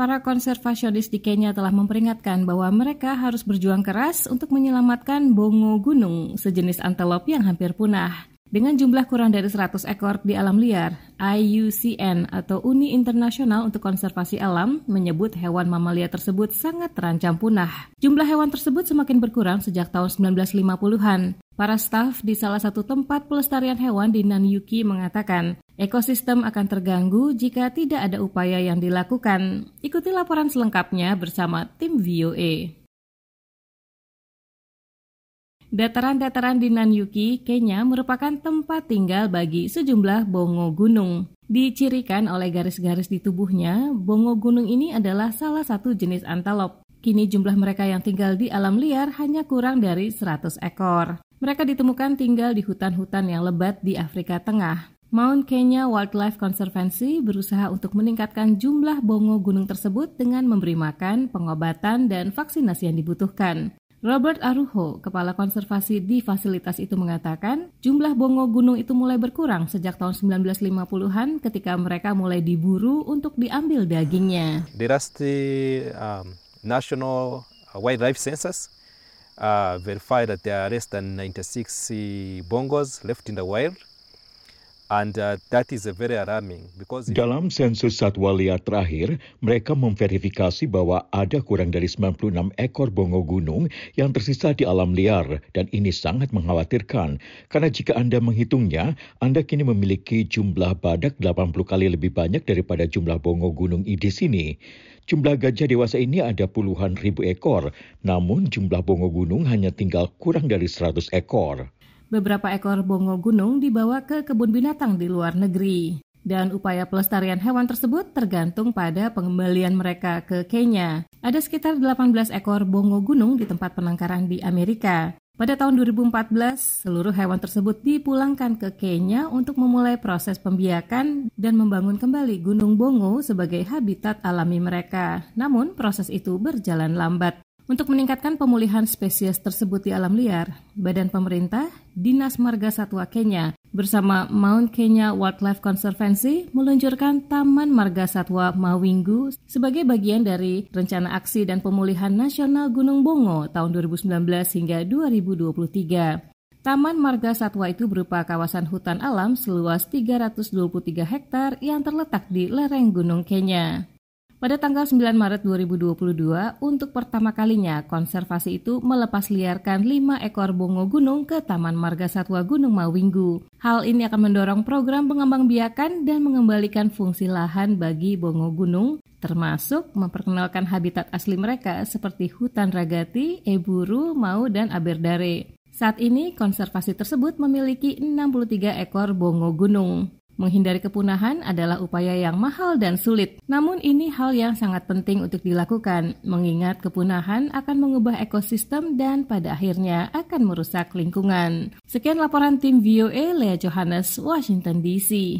para konservasionis di Kenya telah memperingatkan bahwa mereka harus berjuang keras untuk menyelamatkan bongo gunung, sejenis antelop yang hampir punah. Dengan jumlah kurang dari 100 ekor di alam liar, IUCN atau Uni Internasional untuk Konservasi Alam menyebut hewan mamalia tersebut sangat terancam punah. Jumlah hewan tersebut semakin berkurang sejak tahun 1950-an. Para staf di salah satu tempat pelestarian hewan di Nanyuki mengatakan, ekosistem akan terganggu jika tidak ada upaya yang dilakukan. Ikuti laporan selengkapnya bersama tim VOA. Dataran-dataran di Nanyuki, Kenya merupakan tempat tinggal bagi sejumlah bongo gunung. Dicirikan oleh garis-garis di tubuhnya, bongo gunung ini adalah salah satu jenis antelop. Kini jumlah mereka yang tinggal di alam liar hanya kurang dari 100 ekor. Mereka ditemukan tinggal di hutan-hutan yang lebat di Afrika Tengah. Mount Kenya Wildlife Conservancy berusaha untuk meningkatkan jumlah bongo gunung tersebut dengan memberi makan, pengobatan, dan vaksinasi yang dibutuhkan. Robert Aruho, kepala konservasi di fasilitas itu mengatakan, jumlah bongo gunung itu mulai berkurang sejak tahun 1950-an ketika mereka mulai diburu untuk diambil dagingnya. There the um, national wildlife census uh, verified that there are less than 96 bongos left in the wild. And uh, that is very alarming because Dalam sensus satwa liar terakhir, mereka memverifikasi bahwa ada kurang dari 96 ekor bongo gunung yang tersisa di alam liar dan ini sangat mengkhawatirkan karena jika Anda menghitungnya, Anda kini memiliki jumlah badak 80 kali lebih banyak daripada jumlah bongo gunung di sini. Jumlah gajah dewasa ini ada puluhan ribu ekor, namun jumlah bongo gunung hanya tinggal kurang dari 100 ekor. Beberapa ekor bongo gunung dibawa ke kebun binatang di luar negeri. Dan upaya pelestarian hewan tersebut tergantung pada pengembalian mereka ke Kenya. Ada sekitar 18 ekor bongo gunung di tempat penangkaran di Amerika. Pada tahun 2014, seluruh hewan tersebut dipulangkan ke Kenya untuk memulai proses pembiakan dan membangun kembali Gunung Bongo sebagai habitat alami mereka. Namun, proses itu berjalan lambat. Untuk meningkatkan pemulihan spesies tersebut di alam liar, Badan Pemerintah, Dinas Marga Satwa Kenya, bersama Mount Kenya Wildlife Conservancy meluncurkan Taman Marga Satwa Mawingu sebagai bagian dari Rencana Aksi dan Pemulihan Nasional Gunung Bongo tahun 2019 hingga 2023. Taman Marga Satwa itu berupa kawasan hutan alam seluas 323 hektar yang terletak di lereng Gunung Kenya. Pada tanggal 9 Maret 2022, untuk pertama kalinya konservasi itu melepas liarkan 5 ekor bongo gunung ke Taman Marga Satwa Gunung Mawinggu. Hal ini akan mendorong program pengembangbiakan dan mengembalikan fungsi lahan bagi bongo gunung, termasuk memperkenalkan habitat asli mereka seperti hutan ragati, eburu, mau, dan aberdare. Saat ini, konservasi tersebut memiliki 63 ekor bongo gunung. Menghindari kepunahan adalah upaya yang mahal dan sulit. Namun ini hal yang sangat penting untuk dilakukan, mengingat kepunahan akan mengubah ekosistem dan pada akhirnya akan merusak lingkungan. Sekian laporan tim VOA Lea Johannes, Washington DC.